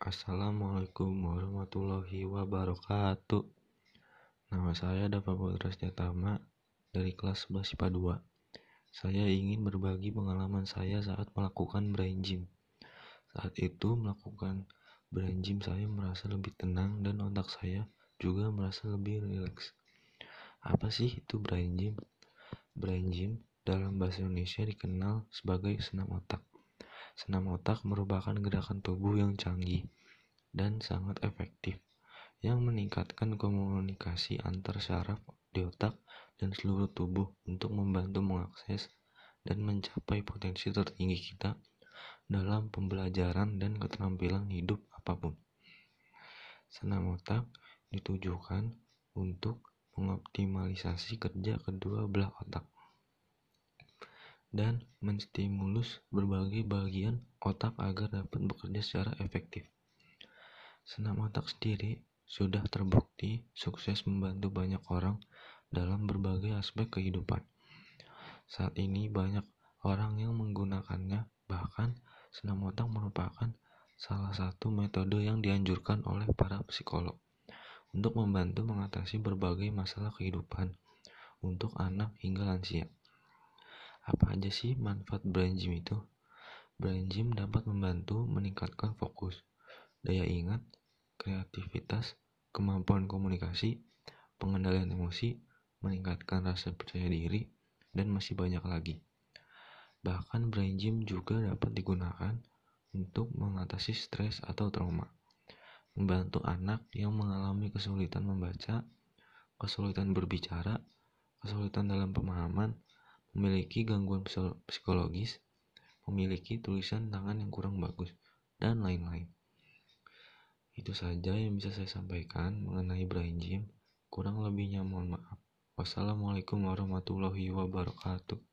Assalamualaikum warahmatullahi wabarakatuh. Nama saya Dava Putra Setiatama dari kelas 11 IPA 2. Saya ingin berbagi pengalaman saya saat melakukan brain gym. Saat itu melakukan brain gym saya merasa lebih tenang dan otak saya juga merasa lebih rileks. Apa sih itu brain gym? Brain gym dalam bahasa Indonesia dikenal sebagai senam otak. Senam otak merupakan gerakan tubuh yang canggih dan sangat efektif yang meningkatkan komunikasi antar syaraf di otak dan seluruh tubuh untuk membantu mengakses dan mencapai potensi tertinggi kita dalam pembelajaran dan keterampilan hidup apa pun. Senam otak ditujukan untuk mengoptimalisasi kerja kedua belah otak dan menstimulus berbagai bagian otak agar dapat bekerja secara efektif. Senam otak sendiri sudah terbukti sukses membantu banyak orang dalam berbagai aspek kehidupan. Saat ini banyak orang yang menggunakannya, bahkan senam otak merupakan salah satu metode yang dianjurkan oleh para psikolog untuk membantu mengatasi berbagai masalah kehidupan untuk anak hingga lansia. Apa aja sih manfaat brain gym itu? Brain gym dapat membantu meningkatkan fokus, daya ingat, kreativitas, kemampuan komunikasi, pengendalian emosi, meningkatkan rasa percaya diri, dan masih banyak lagi. Bahkan brain gym juga dapat digunakan untuk mengatasi stres atau trauma, membantu anak yang mengalami kesulitan membaca, kesulitan berbicara, kesulitan dalam pemahaman, memiliki gangguan psikologis, memiliki tulisan tangan yang kurang bagus, dan lain-lain. Itu saja yang bisa saya sampaikan mengenai brain gym. Kurang lebihnya mohon maaf. Wassalamualaikum warahmatullahi wabarakatuh.